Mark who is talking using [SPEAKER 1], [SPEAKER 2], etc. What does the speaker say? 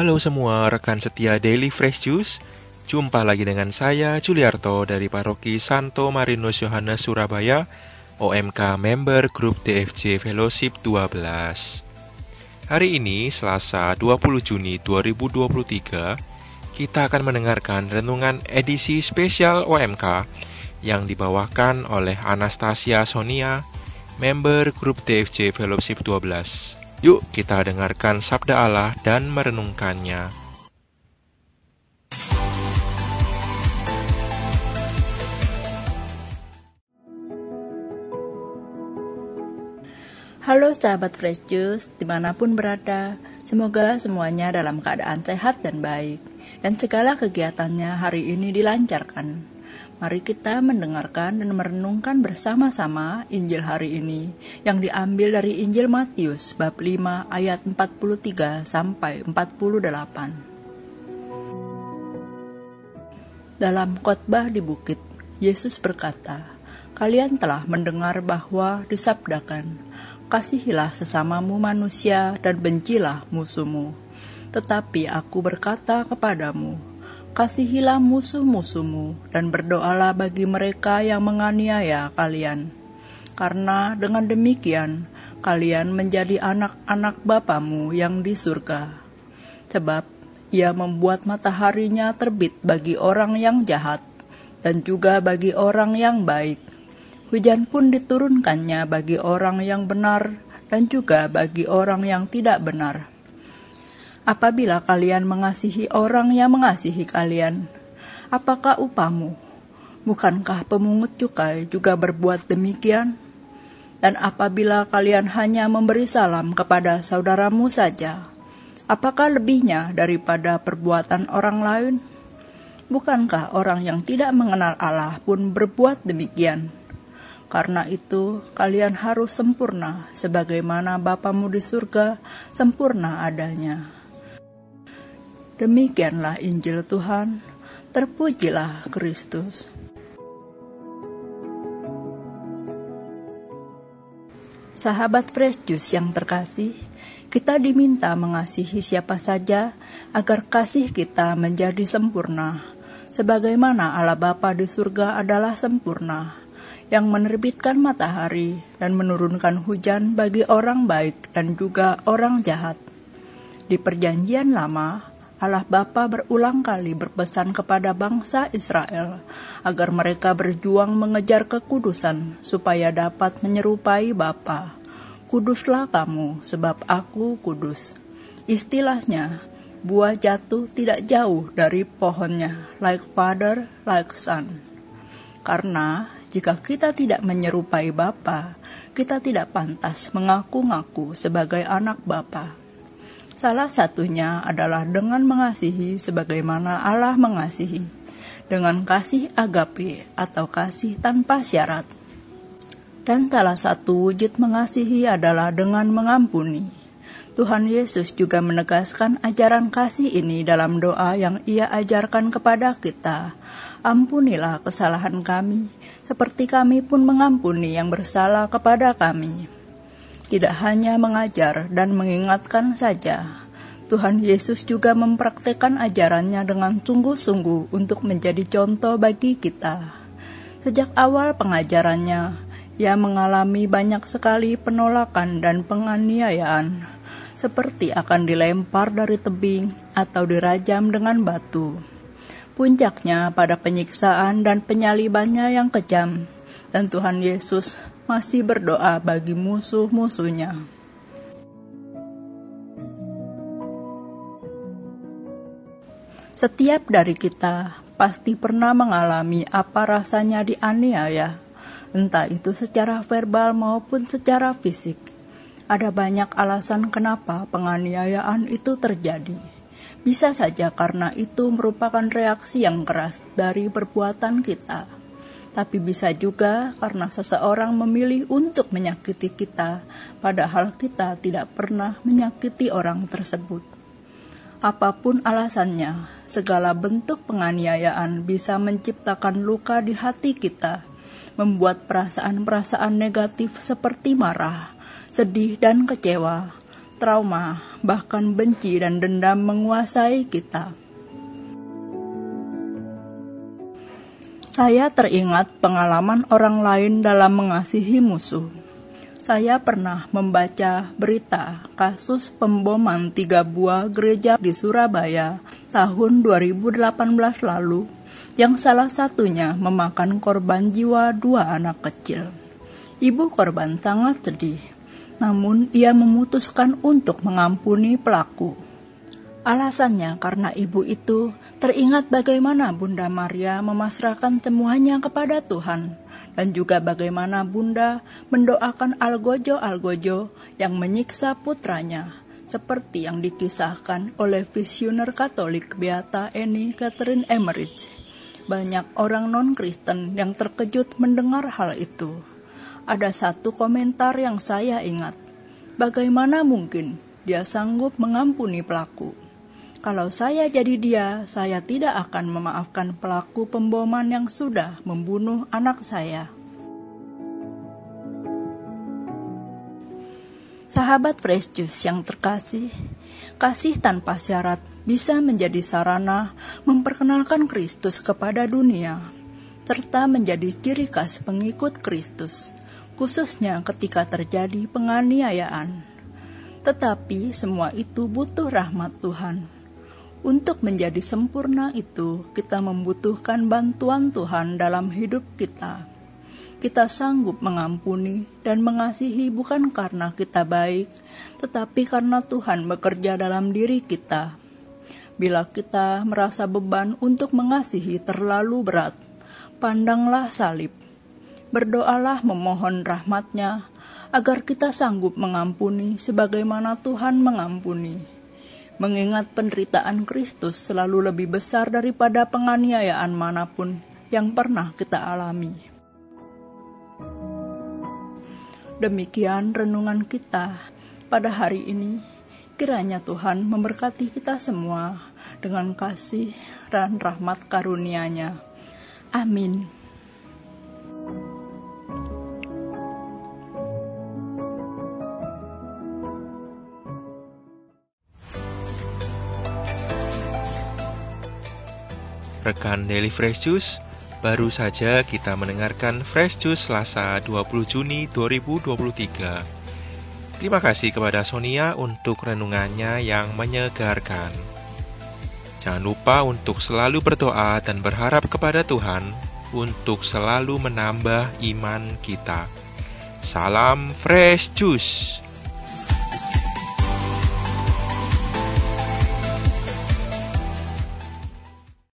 [SPEAKER 1] Halo semua rekan setia Daily Fresh Juice. Jumpa lagi dengan saya Juliarto dari Paroki Santo Marinus Yohanes Surabaya, OMK member grup DFJ Fellowship 12. Hari ini Selasa 20 Juni 2023, kita akan mendengarkan renungan edisi spesial OMK yang dibawakan oleh Anastasia Sonia, member grup DFJ Fellowship 12. Yuk kita dengarkan sabda Allah dan merenungkannya.
[SPEAKER 2] Halo sahabat Fresh Juice, di mana pun berada, semoga semuanya dalam keadaan sehat dan baik, dan segala kegiatannya hari ini dilancarkan. Mari kita mendengarkan dan merenungkan bersama-sama Injil hari ini yang diambil dari Injil Matius bab 5 ayat 43 sampai 48. Dalam khotbah di bukit, Yesus berkata, "Kalian telah mendengar bahwa disabdakan, kasihilah sesamamu manusia dan bencilah musuhmu. Tetapi aku berkata kepadamu, kasihilah musuh-musuhmu dan berdoalah bagi mereka yang menganiaya kalian. Karena dengan demikian, kalian menjadi anak-anak Bapamu yang di surga. Sebab ia membuat mataharinya terbit bagi orang yang jahat dan juga bagi orang yang baik Hujan pun diturunkannya bagi orang yang benar dan juga bagi orang yang tidak benar. Apabila kalian mengasihi orang yang mengasihi kalian, apakah upamu? Bukankah pemungut cukai juga berbuat demikian? Dan apabila kalian hanya memberi salam kepada saudaramu saja, apakah lebihnya daripada perbuatan orang lain? Bukankah orang yang tidak mengenal Allah pun berbuat demikian? Karena itu, kalian harus sempurna, sebagaimana Bapamu di surga sempurna adanya. Demikianlah Injil Tuhan, terpujilah Kristus. Sahabat Fresh yang terkasih, kita diminta mengasihi siapa saja agar kasih kita menjadi sempurna, sebagaimana Allah Bapa di surga adalah sempurna yang menerbitkan matahari dan menurunkan hujan bagi orang baik dan juga orang jahat. Di Perjanjian Lama, Allah Bapa berulang kali berpesan kepada bangsa Israel agar mereka berjuang mengejar kekudusan supaya dapat menyerupai Bapa. Kuduslah kamu, sebab aku kudus. Istilahnya, buah jatuh tidak jauh dari pohonnya, like father, like son. Karena jika kita tidak menyerupai Bapa, kita tidak pantas mengaku-ngaku sebagai anak Bapa. Salah satunya adalah dengan mengasihi sebagaimana Allah mengasihi, dengan kasih agape atau kasih tanpa syarat. Dan salah satu wujud mengasihi adalah dengan mengampuni. Tuhan Yesus juga menegaskan ajaran kasih ini dalam doa yang ia ajarkan kepada kita Ampunilah kesalahan kami, seperti kami pun mengampuni yang bersalah kepada kami. Tidak hanya mengajar dan mengingatkan saja, Tuhan Yesus juga mempraktekkan ajarannya dengan sungguh-sungguh untuk menjadi contoh bagi kita. Sejak awal pengajarannya, ia mengalami banyak sekali penolakan dan penganiayaan, seperti akan dilempar dari tebing atau dirajam dengan batu puncaknya pada penyiksaan dan penyalibannya yang kejam, dan Tuhan Yesus masih berdoa bagi musuh-musuhnya. Setiap dari kita pasti pernah mengalami apa rasanya dianiaya, entah itu secara verbal maupun secara fisik. Ada banyak alasan kenapa penganiayaan itu terjadi bisa saja karena itu merupakan reaksi yang keras dari perbuatan kita, tapi bisa juga karena seseorang memilih untuk menyakiti kita, padahal kita tidak pernah menyakiti orang tersebut. Apa pun alasannya, segala bentuk penganiayaan bisa menciptakan luka di hati kita, membuat perasaan-perasaan negatif seperti marah, sedih, dan kecewa trauma, bahkan benci dan dendam menguasai kita. Saya teringat pengalaman orang lain dalam mengasihi musuh. Saya pernah membaca berita kasus pemboman tiga buah gereja di Surabaya tahun 2018 lalu yang salah satunya memakan korban jiwa dua anak kecil. Ibu korban sangat sedih, namun ia memutuskan untuk mengampuni pelaku. Alasannya karena ibu itu teringat bagaimana Bunda Maria memasrahkan semuanya kepada Tuhan dan juga bagaimana Bunda mendoakan Algojo-Algojo yang menyiksa putranya seperti yang dikisahkan oleh visioner Katolik Beata Eni Catherine Emmerich. Banyak orang non-Kristen yang terkejut mendengar hal itu. Ada satu komentar yang saya ingat. Bagaimana mungkin dia sanggup mengampuni pelaku? Kalau saya jadi dia, saya tidak akan memaafkan pelaku pemboman yang sudah membunuh anak saya. Sahabat Fresh Juice yang terkasih, kasih tanpa syarat bisa menjadi sarana memperkenalkan Kristus kepada dunia, serta menjadi ciri khas pengikut Kristus, khususnya ketika terjadi penganiayaan. Tetapi semua itu butuh rahmat Tuhan untuk menjadi sempurna itu, kita membutuhkan bantuan Tuhan dalam hidup kita. Kita sanggup mengampuni dan mengasihi bukan karena kita baik, tetapi karena Tuhan bekerja dalam diri kita. Bila kita merasa beban untuk mengasihi terlalu berat, pandanglah salib. Berdoalah memohon rahmatnya agar kita sanggup mengampuni sebagaimana Tuhan mengampuni mengingat penderitaan Kristus selalu lebih besar daripada penganiayaan mana pun yang pernah kita alami. Demikian renungan kita pada hari ini. Kiranya Tuhan memberkati kita semua dengan kasih dan rahmat karunia-Nya. Amin.
[SPEAKER 1] Rekan Daily Fresh Juice, baru saja kita mendengarkan Fresh Juice Selasa 20 Juni 2023. Terima kasih kepada Sonia untuk renungannya yang menyegarkan. Jangan lupa untuk selalu berdoa dan berharap kepada Tuhan untuk selalu menambah iman kita. Salam Fresh Juice.